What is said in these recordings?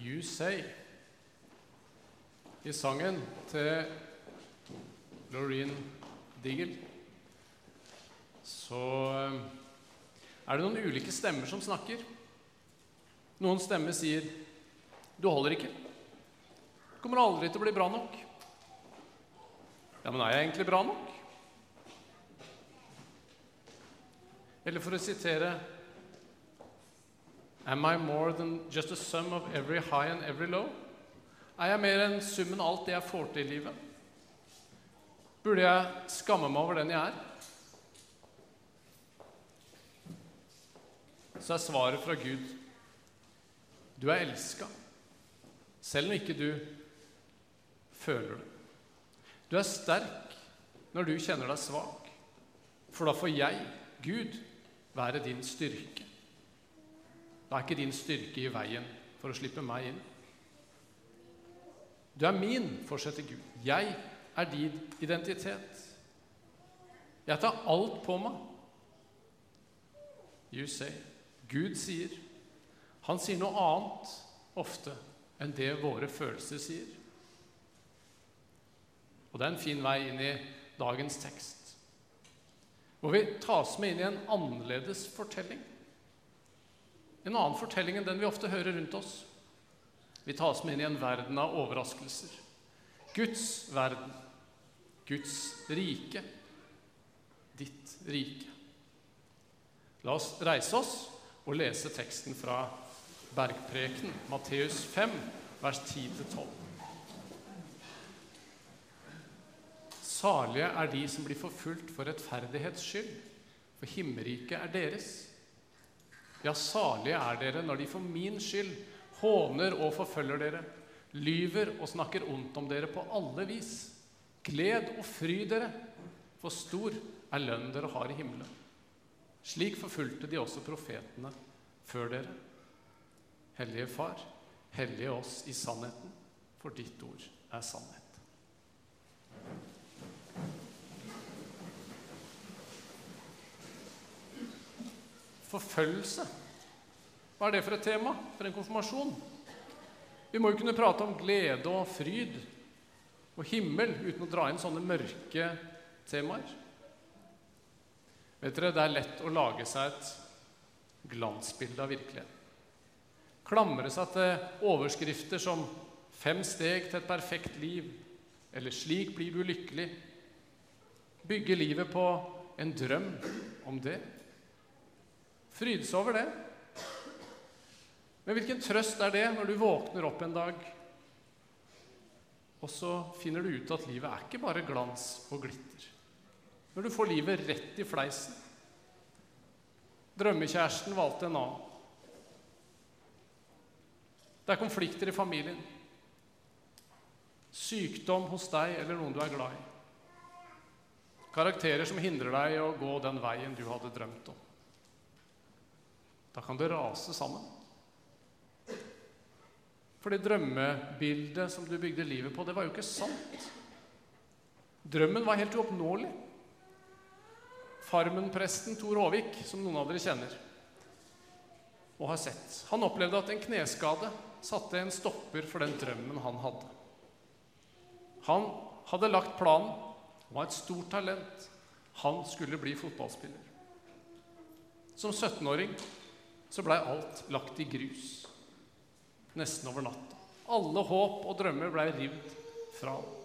You Say. I sangen til Laureen Diggle så eh, er det noen ulike stemmer som snakker. Noen stemmer sier 'Du holder ikke'. Du kommer aldri til å bli bra nok. Ja, men er jeg egentlig bra nok? Eller for å sitere Am I more than just a sum of every high and every low? Er jeg mer enn summen alt det jeg får til i livet? Burde jeg skamme meg over den jeg er? Så er svaret fra Gud du er elska, selv om ikke du føler det. Du er sterk når du kjenner deg svak, for da får jeg, Gud, være din styrke. Da er ikke din styrke i veien for å slippe meg inn. Du er min, fortsetter Gud. Jeg er din identitet. Jeg tar alt på meg. You say. Gud sier. Han sier noe annet ofte enn det våre følelser sier. Og det er en fin vei inn i dagens tekst, hvor vi tas med inn i en annerledes fortelling. En annen fortelling enn den vi ofte hører rundt oss. Vi tas med inn i en verden av overraskelser. Guds verden. Guds rike. Ditt rike. La oss reise oss og lese teksten fra Bergpreken, Matteus 5, vers 10-12. Salige er de som blir forfulgt for rettferdighets skyld, for himmelriket er deres. Ja, salige er dere når de for min skyld håner og forfølger dere, lyver og snakker ondt om dere på alle vis. Gled og fry dere, for stor er lønnen dere har i himmelen. Slik forfulgte de også profetene før dere. Hellige Far, hellige oss i sannheten, for ditt ord er sannhet. Forfølgelse. Hva er det for et tema for en konfirmasjon? Vi må jo kunne prate om glede og fryd og himmel uten å dra inn sånne mørke temaer. Vet dere, Det er lett å lage seg et glansbilde av virkeligheten. Klamre seg til overskrifter som 'Fem steg til et perfekt liv' eller 'Slik blir du lykkelig'. Bygge livet på en drøm om det. Fryde seg over det. Men hvilken trøst er det når du våkner opp en dag, og så finner du ut at livet er ikke bare glans og glitter? Når du får livet rett i fleisen. Drømmekjæresten valgte en annen. Det er konflikter i familien. Sykdom hos deg eller noen du er glad i. Karakterer som hindrer deg i å gå den veien du hadde drømt om. Da kan det rase sammen. For det drømmebildet som du bygde livet på, det var jo ikke sant. Drømmen var helt uoppnåelig. Farmen-presten Tor Håvik, som noen av dere kjenner og har sett, han opplevde at en kneskade satte en stopper for den drømmen han hadde. Han hadde lagt planen, han var et stort talent. Han skulle bli fotballspiller. Som 17-åring så blei alt lagt i grus. Nesten over natta. Alle håp og drømmer blei rivd fra ham.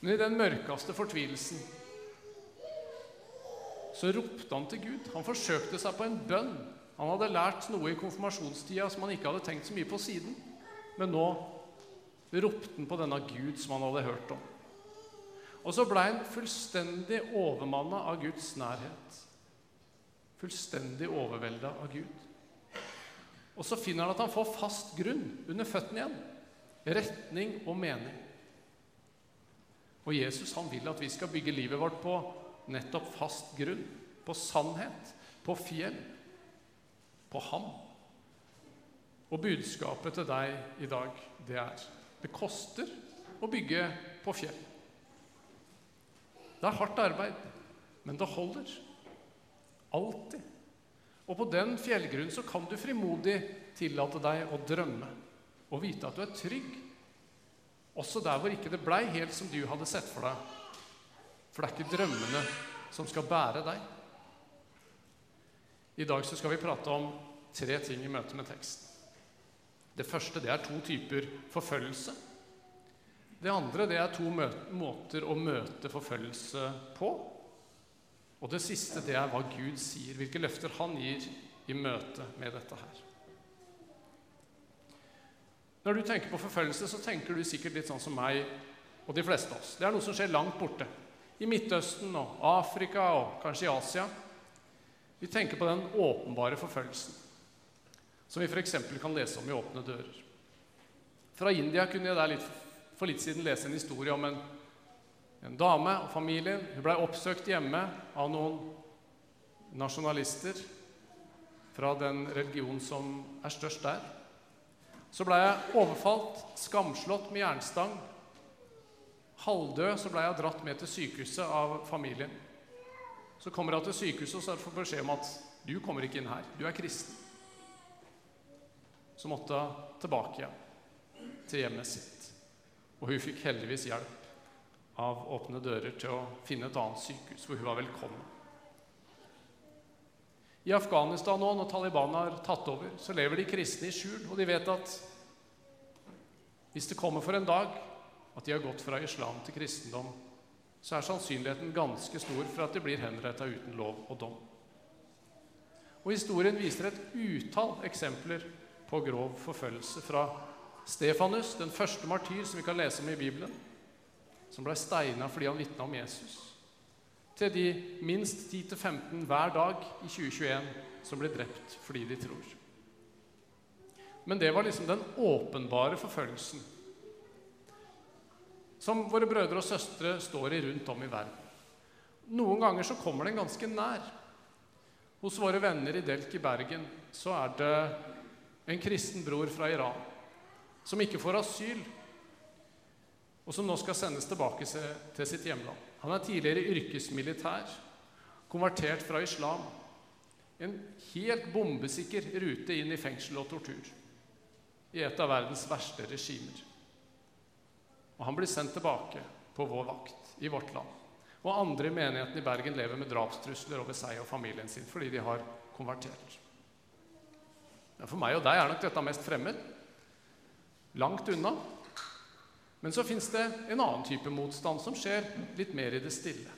Men i den mørkeste fortvilelsen så ropte han til Gud. Han forsøkte seg på en bønn. Han hadde lært noe i konfirmasjonstida som han ikke hadde tenkt så mye på siden. Men nå ropte han på denne Gud som han hadde hørt om. Og så blei han fullstendig overmanna av Guds nærhet. Fullstendig overvelda av Gud. Og så finner han at han får fast grunn under føttene igjen. Retning og mening. Og Jesus han vil at vi skal bygge livet vårt på nettopp fast grunn. På sannhet. På fjell. På ham. Og budskapet til deg i dag, det er det koster å bygge på fjell. Det er hardt arbeid, men det holder. Alltid. Og på den fjellgrunnen så kan du frimodig tillate deg å drømme og vite at du er trygg, også der hvor ikke det blei helt som du hadde sett for deg. For det er ikke drømmene som skal bære deg. I dag så skal vi prate om tre ting i møte med teksten. Det første det er to typer forfølgelse. Det andre det er to måter å møte forfølgelse på. Og det siste det er hva Gud sier, hvilke løfter han gir i møte med dette her. Når du tenker på forfølgelse, så tenker du sikkert litt sånn som meg og de fleste av oss. Det er noe som skjer langt borte. I Midtøsten og Afrika og kanskje i Asia. Vi tenker på den åpenbare forfølgelsen, som vi f.eks. kan lese om i Åpne dører. Fra India kunne jeg der litt, for litt siden lese en historie om en, en dame og familien. Hun blei oppsøkt hjemme av noen nasjonalister fra den religion som er størst der. Så blei jeg overfalt, skamslått med jernstang. Halvdød så blei jeg dratt med til sykehuset av familien. Så kommer hun til sykehuset og så får beskjed om at du kommer ikke inn her. Du er kristen. Så måtte hun tilbake igjen til hjemmet sitt. Og hun fikk heldigvis hjelp av Åpne dører til å finne et annet sykehus hvor hun var velkommen. I Afghanistan nå, når Taliban har tatt over, så lever de kristne i skjul. Og de vet at hvis det kommer for en dag at de har gått fra islam til kristendom, så er sannsynligheten ganske stor for at de blir henretta uten lov og dom. Og Historien viser et utall eksempler på grov forfølgelse. Fra Stefanus, den første martyr som vi kan lese om i Bibelen, som ble steina fordi han vitna om Jesus til de minst 10-15 hver dag i 2021 som ble drept fordi de tror. Men det var liksom den åpenbare forfølgelsen som våre brødre og søstre står i rundt om i verden. Noen ganger så kommer den ganske nær. Hos våre venner i Delk i Bergen så er det en kristen bror fra Iran som ikke får asyl, og som nå skal sendes tilbake til sitt hjemland. Han er tidligere yrkesmilitær, konvertert fra islam. En helt bombesikker rute inn i fengsel og tortur i et av verdens verste regimer. Og han blir sendt tilbake på vår vakt i vårt land. Og andre i menigheten i Bergen lever med drapstrusler over seg og familien sin fordi de har konvertert. Men for meg og deg er nok dette mest fremmed. Langt unna. Men så fins det en annen type motstand som skjer litt mer i det stille.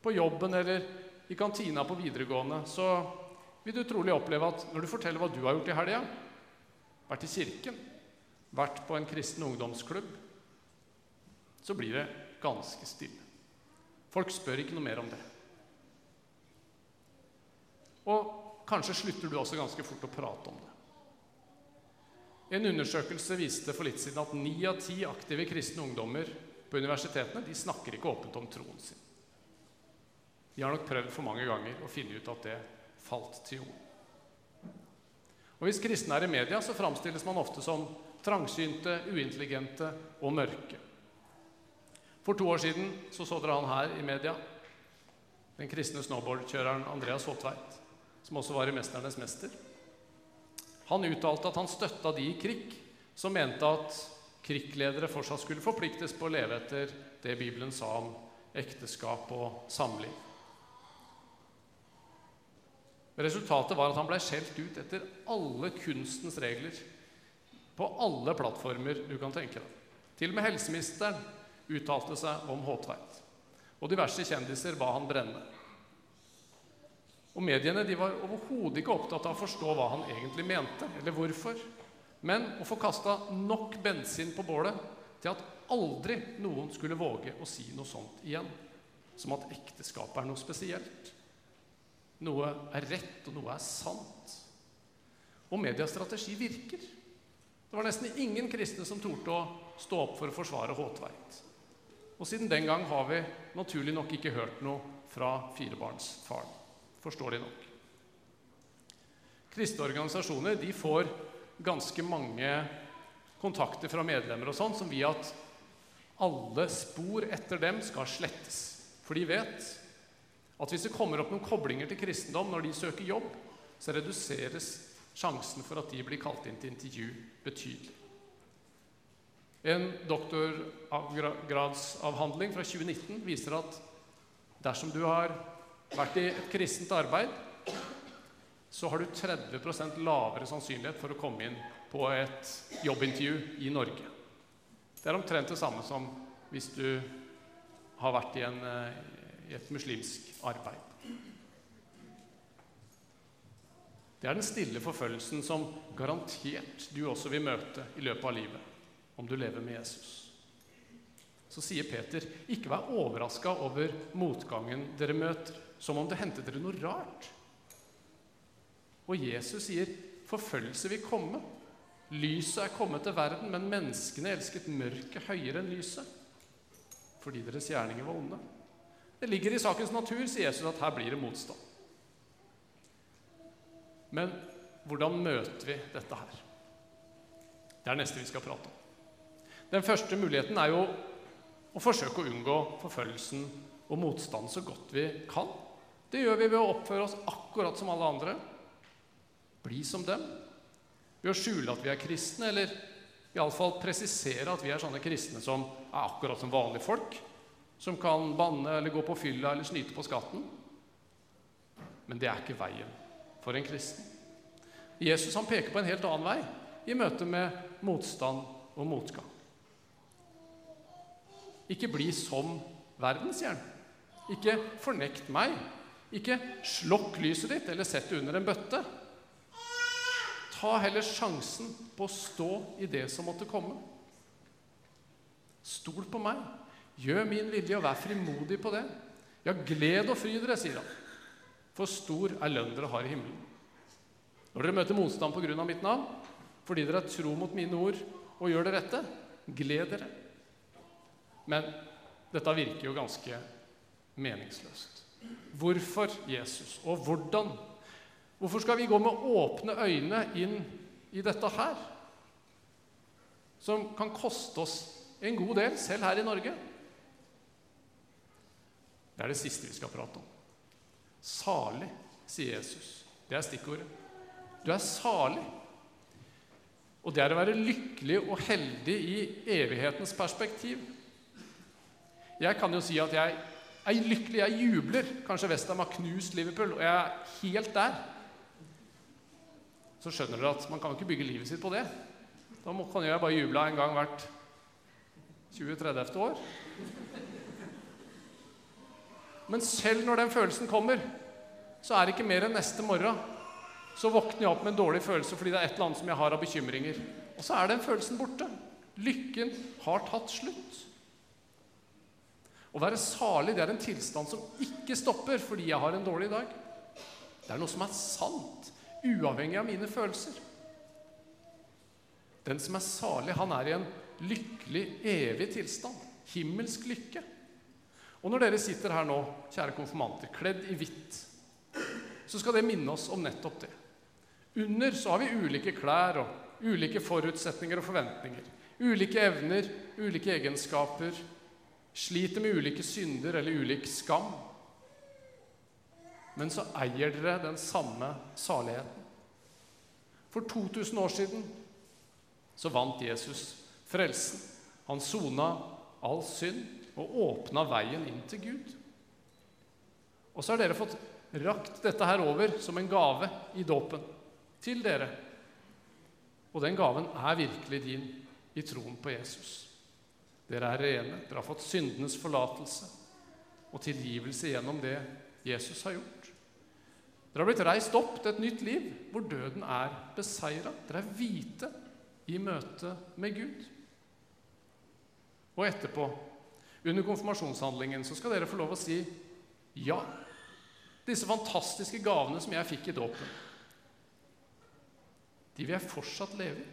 På jobben eller i kantina på videregående så vil du trolig oppleve at når du forteller hva du har gjort i helga, vært i kirken, vært på en kristen ungdomsklubb, så blir det ganske stille. Folk spør ikke noe mer om det. Og kanskje slutter du også ganske fort å prate om det. En undersøkelse viste for litt siden at ni av ti aktive kristne ungdommer på universitetene de snakker ikke åpent om troen sin. De har nok prøvd for mange ganger å finne ut at det falt til jorden. Og Hvis kristne er i media, så framstilles man ofte som trangsynte, uintelligente og mørke. For to år siden så, så dere han her i media. Den kristne snowboardkjøreren Andreas Håtveit, som også var i 'Mesternes mester'. Han uttalte at han støtta de i krig som mente at krigsledere fortsatt skulle forpliktes på å leve etter det Bibelen sa om ekteskap og samliv. Resultatet var at han ble skjelt ut etter alle kunstens regler. På alle plattformer du kan tenke deg. Til og med helseministeren uttalte seg om Håtveit. Og diverse kjendiser ba han brenne. Og Mediene de var overhodet ikke opptatt av å forstå hva han egentlig mente, eller hvorfor, men å få kasta nok bensin på bålet til at aldri noen skulle våge å si noe sånt igjen. Som at ekteskapet er noe spesielt. Noe er rett, og noe er sant. Og mediestrategi virker. Det var nesten ingen kristne som torde å stå opp for å forsvare Håtveit. Og siden den gang har vi naturlig nok ikke hørt noe fra firebarnsfaren. Forståelig nok. Kristne organisasjoner de får ganske mange kontakter fra medlemmer og sånn som vil at alle spor etter dem skal slettes. For de vet At hvis det kommer opp noen koblinger til kristendom når de søker jobb, så reduseres sjansen for at de blir kalt inn til intervju, betydelig. En doktorgradsavhandling fra 2019 viser at dersom du har vært i et kristent arbeid, så har du 30% lavere sannsynlighet for å komme inn på et jobbintervju i Norge. Det er omtrent det samme som hvis du har vært i, en, eh, i et muslimsk arbeid. Det er den stille forfølgelsen som garantert du også vil møte i løpet av livet om du lever med Jesus. Så sier Peter, ikke vær overraska over motgangen dere møter, som om det hendte dere noe rart. Og Jesus sier, forfølgelse vil komme. Lyset er kommet til verden, men menneskene elsket mørket høyere enn lyset, fordi deres gjerninger var onde. Det ligger i sakens natur, sier Jesus, at her blir det motstand. Men hvordan møter vi dette her? Det er neste vi skal prate om. Den første muligheten er jo å forsøke å unngå forfølgelsen og motstand så godt vi kan. Det gjør vi ved å oppføre oss akkurat som alle andre. Bli som dem. Ved å skjule at vi er kristne, eller iallfall presisere at vi er sånne kristne som er akkurat som vanlige folk. Som kan banne eller gå på fylla eller snyte på skatten. Men det er ikke veien for en kristen. Jesus han peker på en helt annen vei i møte med motstand og motgang. Ikke bli som verden, sier han. Ikke fornekt meg. Ikke slokk lyset ditt eller sett det under en bøtte. Ta heller sjansen på å stå i det som måtte komme. Stol på meg. Gjør min vilje, og vær frimodig på det. Ja, gled og fry dere, sier han for stor er lønn dere har i himmelen. Når dere møter motstand av mitt navn, fordi dere er tro mot mine ord og gjør det rette, gled dere. Men dette virker jo ganske meningsløst. Hvorfor Jesus, og hvordan? Hvorfor skal vi gå med åpne øyne inn i dette her? Som kan koste oss en god del, selv her i Norge. Det er det siste vi skal prate om. Salig, sier Jesus. Det er stikkordet. Du er salig. Og det er å være lykkelig og heldig i evighetens perspektiv. Jeg kan jo si at jeg er lykkelig, jeg jubler. Kanskje Westham har knust Liverpool, og jeg er helt der. Så skjønner dere at man kan ikke bygge livet sitt på det. Da kan jeg bare juble en gang hvert 20-30 år. Men selv når den følelsen kommer, så er det ikke mer enn neste morgen. Så våkner jeg opp med en dårlig følelse fordi det er et eller annet som jeg har av bekymringer. Og så er den følelsen borte. Lykken har tatt slutt. Å være salig det er en tilstand som ikke stopper fordi jeg har en dårlig dag. Det er noe som er sant, uavhengig av mine følelser. Den som er salig, han er i en lykkelig, evig tilstand. Himmelsk lykke. Og når dere sitter her nå, kjære konfirmanter, kledd i hvitt, så skal det minne oss om nettopp det. Under så har vi ulike klær og ulike forutsetninger og forventninger. Ulike evner, ulike egenskaper. Sliter med ulike synder eller ulik skam. Men så eier dere den samme saligheten. For 2000 år siden så vant Jesus frelsen. Han sona all synd og åpna veien inn til Gud. Og så har dere fått rakt dette her over som en gave i dåpen til dere. Og den gaven er virkelig din i troen på Jesus. Dere er rene, dere har fått syndenes forlatelse og tilgivelse gjennom det Jesus har gjort. Dere har blitt reist opp til et nytt liv hvor døden er beseira. Dere er hvite i møte med Gud. Og etterpå under konfirmasjonshandlingen så skal dere få lov å si ja. Disse fantastiske gavene som jeg fikk i dåpen, de vil jeg fortsatt leve i.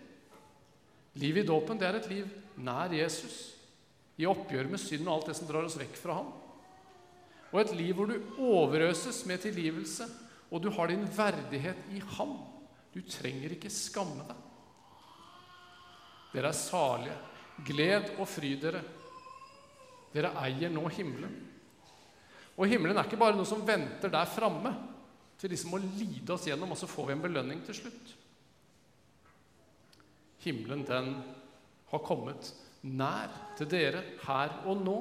Livet i dåpen det er et liv nær Jesus, i oppgjør med synd og alt det som drar oss vekk fra ham. Og et liv hvor du overøses med tilgivelse, og du har din verdighet i ham. Du trenger ikke skamme deg. Dere er salige. Gled og fry dere dere eier nå himmelen. Og himmelen er ikke bare noe som venter der framme, til liksom å lide oss gjennom, og så får vi en belønning til slutt. Himmelen, den har kommet nær til dere her og nå,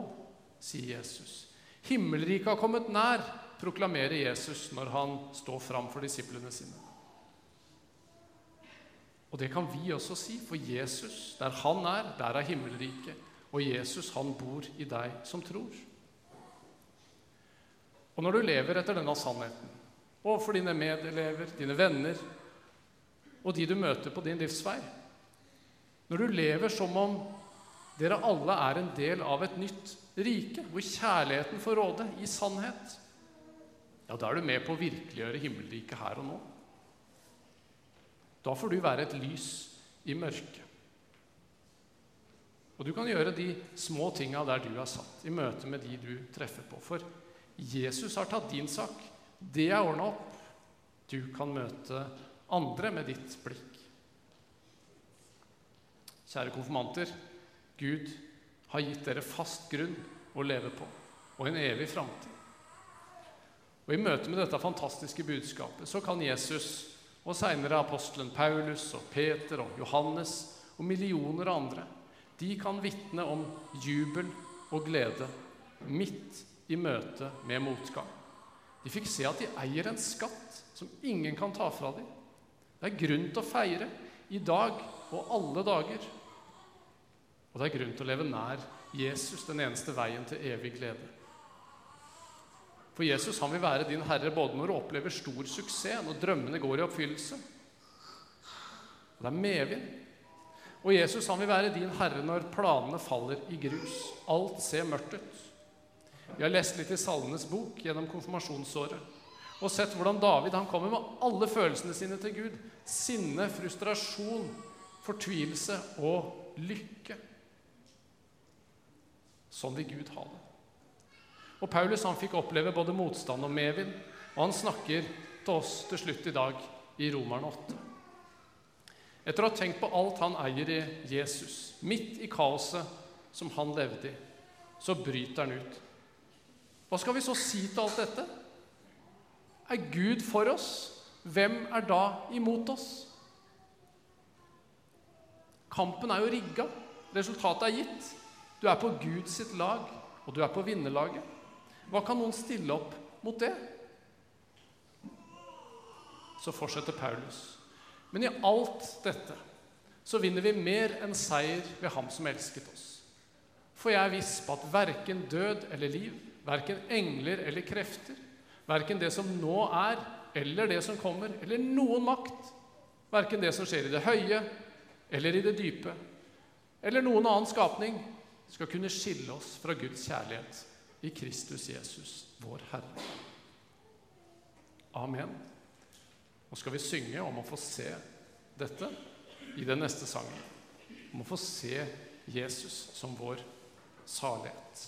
sier Jesus. Himmelriket har kommet nær, proklamerer Jesus når han står fram for disiplene sine. Og det kan vi også si, for Jesus, der han er, der er himmelriket. Og Jesus, han bor i deg som tror. Og når du lever etter denne sannheten, overfor dine medelever, dine venner og de du møter på din livsvei Når du lever som om dere alle er en del av et nytt rike, hvor kjærligheten får råde i sannhet, ja, da er du med på å virkeliggjøre himmelriket her og nå. Da får du være et lys i mørket. Og du kan gjøre de små tinga der du er satt, i møte med de du treffer på. For Jesus har tatt din sak. Det er ordna opp. Du kan møte andre med ditt blikk. Kjære konfirmanter. Gud har gitt dere fast grunn å leve på, og en evig framtid. Og I møte med dette fantastiske budskapet så kan Jesus og seinere apostelen Paulus og Peter og Johannes og millioner av andre de kan vitne om jubel og glede midt i møte med motgang. De fikk se at de eier en skatt som ingen kan ta fra dem. Det er grunn til å feire i dag og alle dager. Og det er grunn til å leve nær Jesus, den eneste veien til evig glede. For Jesus han vil være din herre både når du opplever stor suksess, når drømmene går i oppfyllelse. Og det er medvind. Og Jesus han vil være din herre når planene faller i grus. Alt ser mørkt ut. Vi har lest litt i Salmenes bok gjennom konfirmasjonsåret og sett hvordan David han kommer med alle følelsene sine til Gud. Sinne, frustrasjon, fortvilelse og lykke. Sånn vil Gud ha det. Og Paulus han fikk oppleve både motstand og medvind, og han snakker til oss til slutt i dag i Romerne 8. Etter å ha tenkt på alt han eier i Jesus, midt i kaoset som han levde i, så bryter han ut. Hva skal vi så si til alt dette? Er Gud for oss? Hvem er da imot oss? Kampen er jo rigga. Resultatet er gitt. Du er på Guds sitt lag, og du er på vinnerlaget. Hva kan noen stille opp mot det? Så fortsetter Paulus. Men i alt dette så vinner vi mer enn seier ved Ham som elsket oss. For jeg er viss på at verken død eller liv, verken engler eller krefter, verken det som nå er, eller det som kommer, eller noen makt, verken det som skjer i det høye eller i det dype, eller noen annen skapning, skal kunne skille oss fra Guds kjærlighet i Kristus Jesus, vår Herre. Amen. Nå skal vi synge om å få se dette i den neste sangen. Om å få se Jesus som vår salighet.